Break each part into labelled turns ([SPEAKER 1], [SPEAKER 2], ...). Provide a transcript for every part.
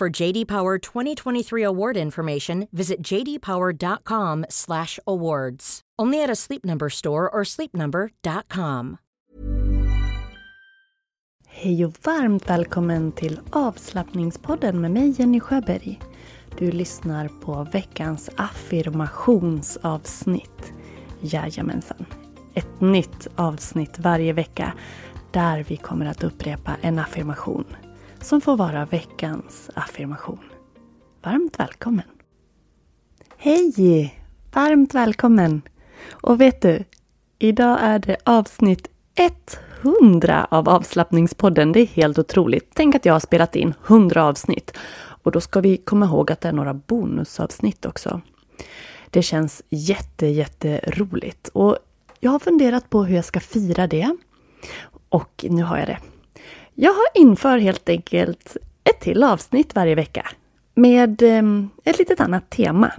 [SPEAKER 1] For JD Power 2023 award information, visit jdpower.com/awards. Only at a Sleep Number store or sleepnumber.com.
[SPEAKER 2] Hej och varmt välkommen till avslappningspodden med mig Jenny Sjöberg. Du lyssnar på veckans affirmationsavsnitt. Jajamensan. Ett nytt avsnitt varje vecka där vi kommer att upprepa en affirmation som får vara veckans affirmation. Varmt välkommen! Hej! Varmt välkommen! Och vet du, idag är det avsnitt 100 av avslappningspodden. Det är helt otroligt. Tänk att jag har spelat in 100 avsnitt. Och då ska vi komma ihåg att det är några bonusavsnitt också. Det känns jätte, jätteroligt. Och jag har funderat på hur jag ska fira det. Och nu har jag det. Jag har inför helt enkelt ett till avsnitt varje vecka. Med ehm, ett litet annat tema.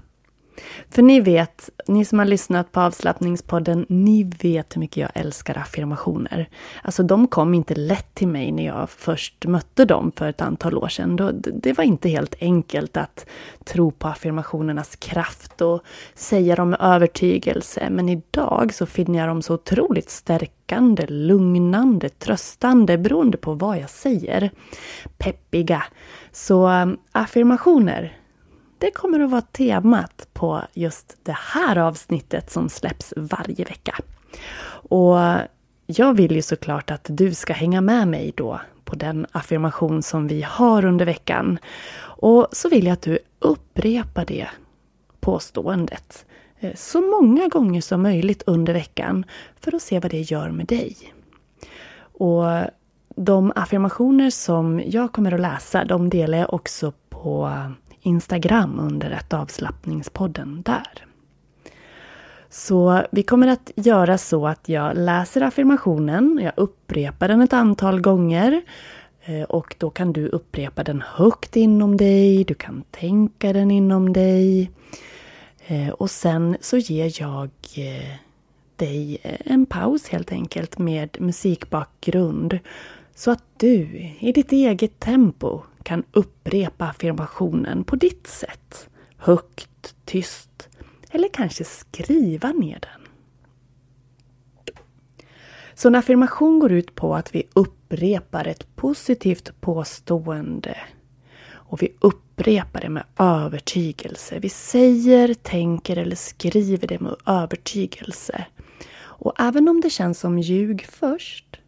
[SPEAKER 2] För ni vet, ni som har lyssnat på avslappningspodden, ni vet hur mycket jag älskar affirmationer. Alltså de kom inte lätt till mig när jag först mötte dem för ett antal år sedan. Då, det var inte helt enkelt att tro på affirmationernas kraft och säga dem med övertygelse. Men idag så finner jag dem så otroligt stärkande, lugnande, tröstande beroende på vad jag säger. Peppiga. Så um, affirmationer, det kommer att vara temat på just det här avsnittet som släpps varje vecka. Och jag vill ju såklart att du ska hänga med mig då på den affirmation som vi har under veckan. Och så vill jag att du upprepar det påståendet eh, så många gånger som möjligt under veckan för att se vad det gör med dig. Och de affirmationer som jag kommer att läsa, de delar jag också på Instagram under ett avslappningspodden där. Så vi kommer att göra så att jag läser affirmationen, jag upprepar den ett antal gånger eh, och då kan du upprepa den högt inom dig, du kan tänka den inom dig. Eh, och sen så ger jag eh, dig en paus helt enkelt med musikbakgrund så att du i ditt eget tempo kan upprepa affirmationen på ditt sätt. Högt, tyst eller kanske skriva ner den. Så en affirmation går ut på att vi upprepar ett positivt påstående. Och vi upprepar det med övertygelse. Vi säger, tänker eller skriver det med övertygelse. Och även om det känns som ljug först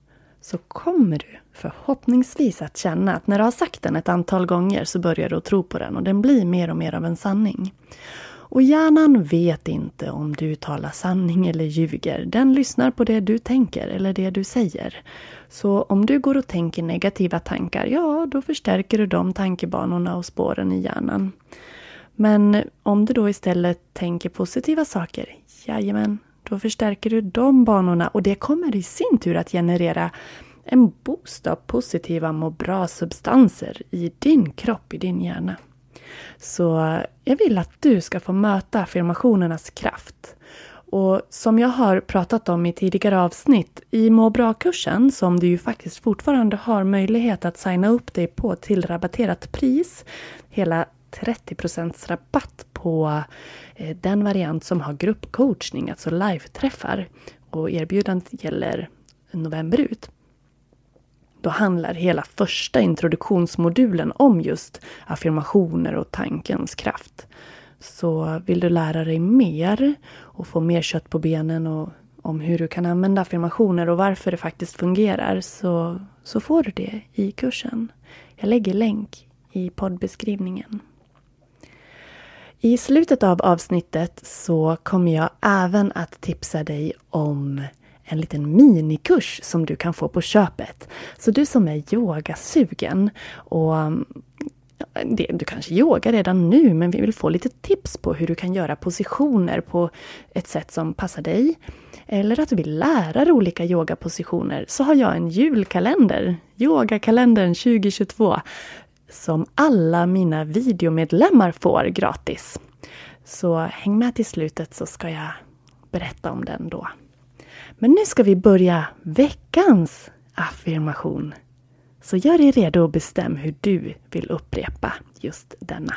[SPEAKER 2] så kommer du förhoppningsvis att känna att när du har sagt den ett antal gånger så börjar du att tro på den och den blir mer och mer av en sanning. Och hjärnan vet inte om du talar sanning eller ljuger. Den lyssnar på det du tänker eller det du säger. Så om du går och tänker negativa tankar, ja, då förstärker du de tankebanorna och spåren i hjärnan. Men om du då istället tänker positiva saker, jajamän, då förstärker du de banorna och det kommer i sin tur att generera en boost av positiva må bra-substanser i din kropp, i din hjärna. Så eh, jag vill att du ska få möta affirmationernas kraft. Och som jag har pratat om i tidigare avsnitt, i må bra-kursen som du ju faktiskt fortfarande har möjlighet att signa upp dig på till rabatterat pris, hela 30 rabatt på eh, den variant som har gruppcoachning, alltså live-träffar. Och erbjudandet gäller november ut. Då handlar hela första introduktionsmodulen om just affirmationer och tankens kraft. Så vill du lära dig mer och få mer kött på benen och om hur du kan använda affirmationer och varför det faktiskt fungerar så, så får du det i kursen. Jag lägger länk i poddbeskrivningen. I slutet av avsnittet så kommer jag även att tipsa dig om en liten minikurs som du kan få på köpet. Så du som är yogasugen och mm, du kanske yogar redan nu men vi vill få lite tips på hur du kan göra positioner på ett sätt som passar dig. Eller att du vill lära dig olika yogapositioner så har jag en julkalender, Yogakalendern 2022, som alla mina videomedlemmar får gratis. Så häng med till slutet så ska jag berätta om den då. Men nu ska vi börja veckans affirmation. Så gör dig redo och bestäm hur du vill upprepa just denna.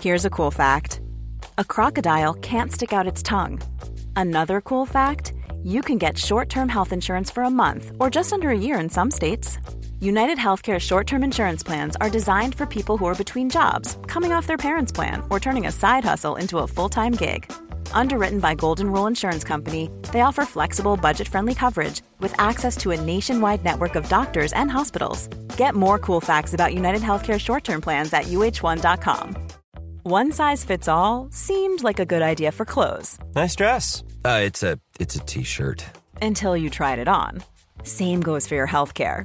[SPEAKER 3] Here's a cool fact. A crocodile can't stick out its tongue. Another cool fact, you can get short-term health insurance for a month or just under a year in some states. United Healthcare short term insurance plans are designed for people who are between jobs, coming off their parents' plan, or turning a side hustle into a full time gig. Underwritten by Golden Rule Insurance Company, they offer flexible, budget friendly coverage with access to a nationwide network of doctors and hospitals. Get more cool facts about United Healthcare short term plans at uh1.com. One size fits all seemed like a good idea for clothes.
[SPEAKER 4] Nice dress. Uh, it's a it's a t-shirt.
[SPEAKER 3] Until you tried it on. Same goes for your healthcare.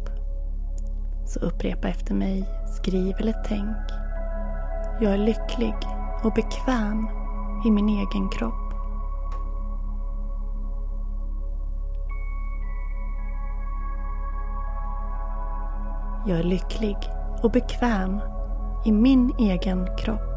[SPEAKER 2] Så upprepa efter mig, skriv eller tänk. Jag är lycklig och bekväm i min egen kropp. Jag är lycklig och bekväm i min egen kropp.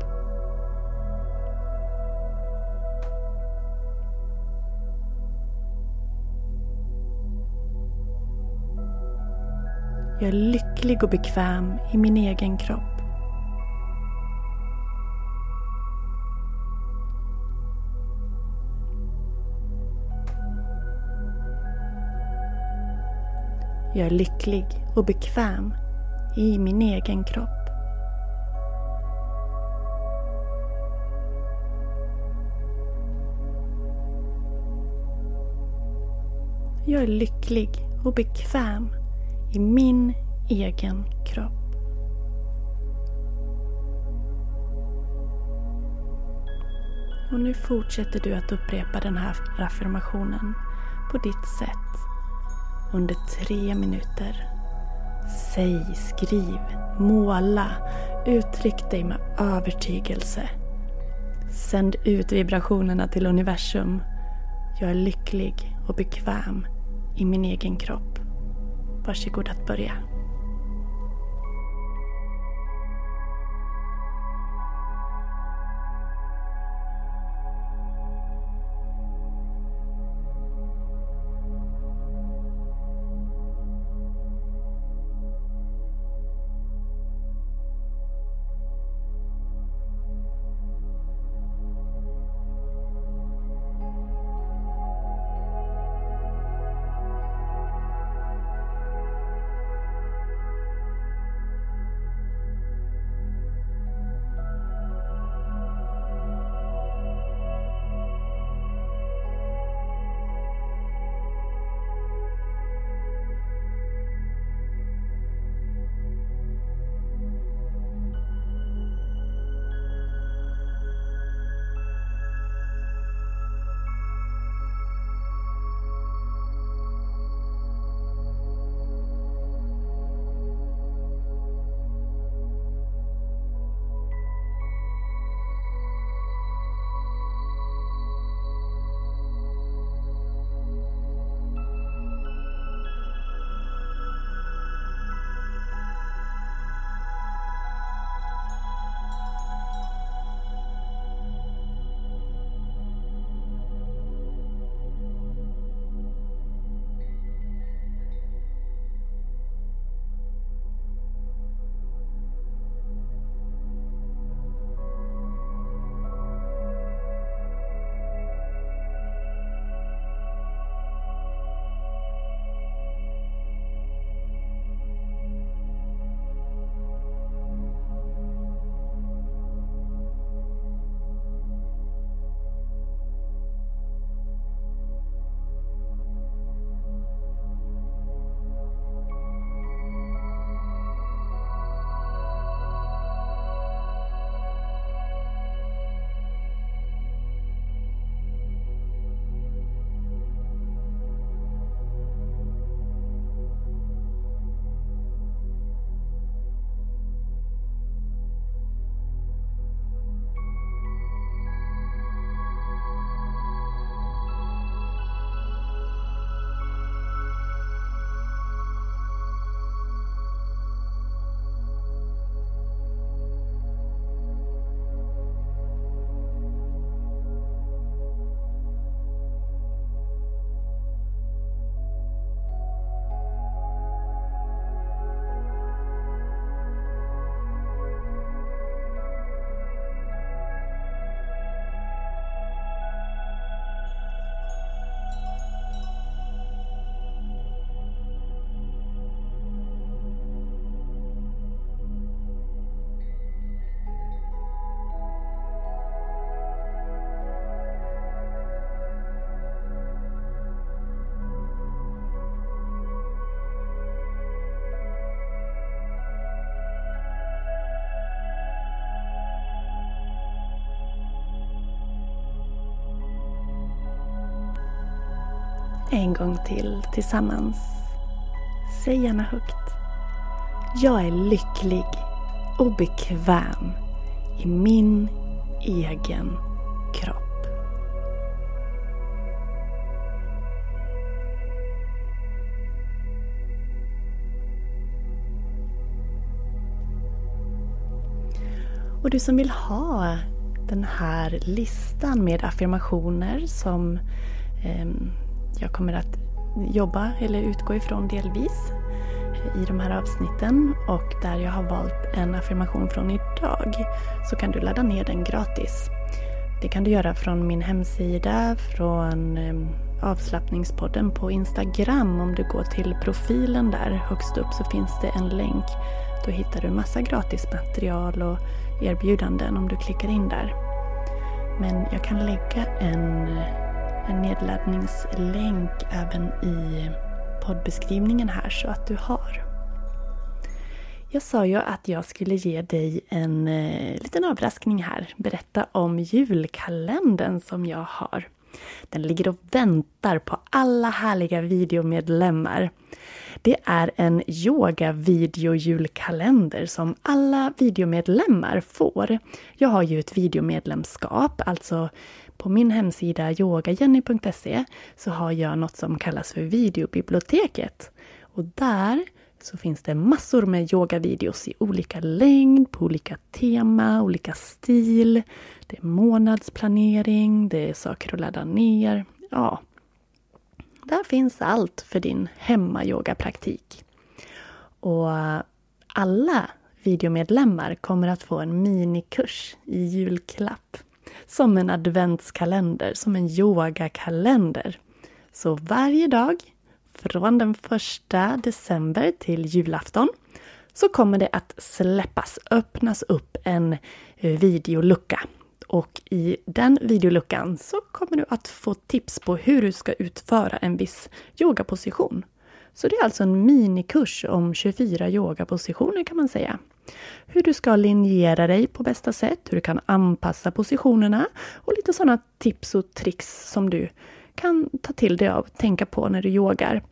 [SPEAKER 2] Jag är lycklig och bekväm i min egen kropp. Jag är lycklig och bekväm i min egen kropp. Jag är lycklig och bekväm i min egen kropp. Och nu fortsätter du att upprepa den här affirmationen på ditt sätt under tre minuter. Säg, skriv, måla, uttryck dig med övertygelse. Sänd ut vibrationerna till universum. Jag är lycklig och bekväm i min egen kropp. Varsågod att börja. En gång till tillsammans. Säg gärna högt. Jag är lycklig och bekväm i min egen kropp. Och du som vill ha den här listan med affirmationer som eh, jag kommer att jobba eller utgå ifrån delvis i de här avsnitten och där jag har valt en affirmation från idag så kan du ladda ner den gratis. Det kan du göra från min hemsida, från ehm, avslappningspodden på Instagram. Om du går till profilen där högst upp så finns det en länk. Då hittar du massa gratis material och erbjudanden om du klickar in där. Men jag kan lägga en, en nedladdningslänk även i poddbeskrivningen här så att du har. Jag sa ju att jag skulle ge dig en eh, liten överraskning här. Berätta om julkalendern som jag har. Den ligger och väntar på alla härliga videomedlemmar. Det är en yoga-video-julkalender som alla videomedlemmar får. Jag har ju ett videomedlemskap, alltså på min hemsida yogajenny.se så har jag något som kallas för videobiblioteket. Och där så finns det massor med yogavideos i olika längd, på olika tema, olika stil. Det är månadsplanering, det är saker att ladda ner. Ja, där finns allt för din hemmayogapraktik. Och alla videomedlemmar kommer att få en minikurs i julklapp. Som en adventskalender, som en yogakalender. Så varje dag från den första december till julafton så kommer det att släppas, öppnas upp en eh, videolucka. Och i den videoluckan så kommer du att få tips på hur du ska utföra en viss yogaposition. Så det är alltså en minikurs om 24 yogapositioner kan man säga. Hur du ska linjera dig på bästa sätt, hur du kan anpassa positionerna och lite sådana tips och tricks som du kan ta till dig av, tänka på när du yogar.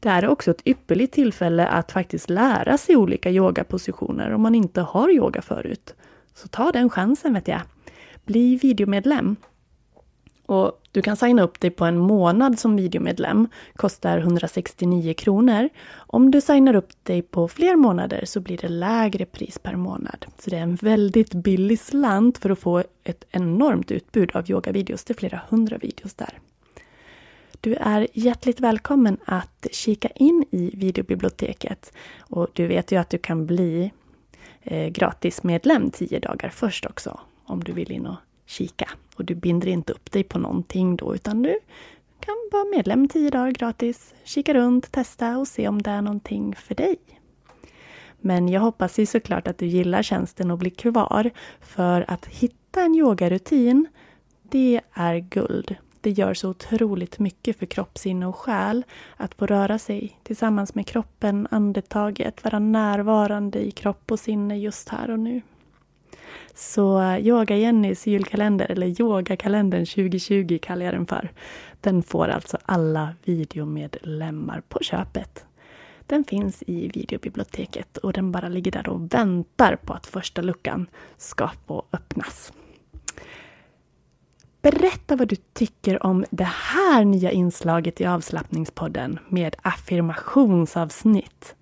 [SPEAKER 2] Det här är också ett ypperligt tillfälle att faktiskt lära sig olika yogapositioner om man inte har yoga förut. Så ta den chansen vet jag. Bli videomedlem. Och du kan signa upp dig på en månad som videomedlem. Kostar 169 kronor. Om du signar upp dig på fler månader så blir det lägre pris per månad. Så det är en väldigt billig slant för att få ett enormt utbud av yogavideos. Det är flera hundra videos där. Du är hjärtligt välkommen att kika in i videobiblioteket. Och du vet ju att du kan bli eh, gratismedlem tio dagar först också, om du vill in och kika. Och du binder inte upp dig på någonting då, utan du kan vara medlem tio dagar gratis, kika runt, testa och se om det är någonting för dig. Men jag hoppas ju såklart att du gillar tjänsten och blir kvar, för att hitta en yogarutin, det är guld. Det gör så otroligt mycket för kropp, sinne och själ att få röra sig tillsammans med kroppen, andetaget, vara närvarande i kropp och sinne just här och nu. Så eh, Yoga Jennys julkalender, eller Yogakalendern 2020 kallar jag den för, den får alltså alla videomedlemmar på köpet. Den finns i videobiblioteket och den bara ligger där och väntar på att första luckan ska få öppnas. Berätta vad du tycker om det här nya inslaget i avslappningspodden med affirmationsavsnitt.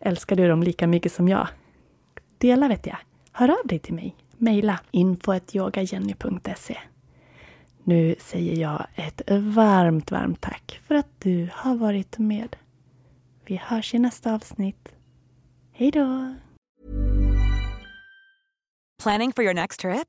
[SPEAKER 2] Älskar du dem lika mycket som jag? Dela vet jag. Hör av dig till mig. Mejla info.yogajenny.se Nu säger jag ett varmt, varmt tack för att du har varit med. Vi hörs i nästa avsnitt. Hej då!
[SPEAKER 5] Planning for your next trip?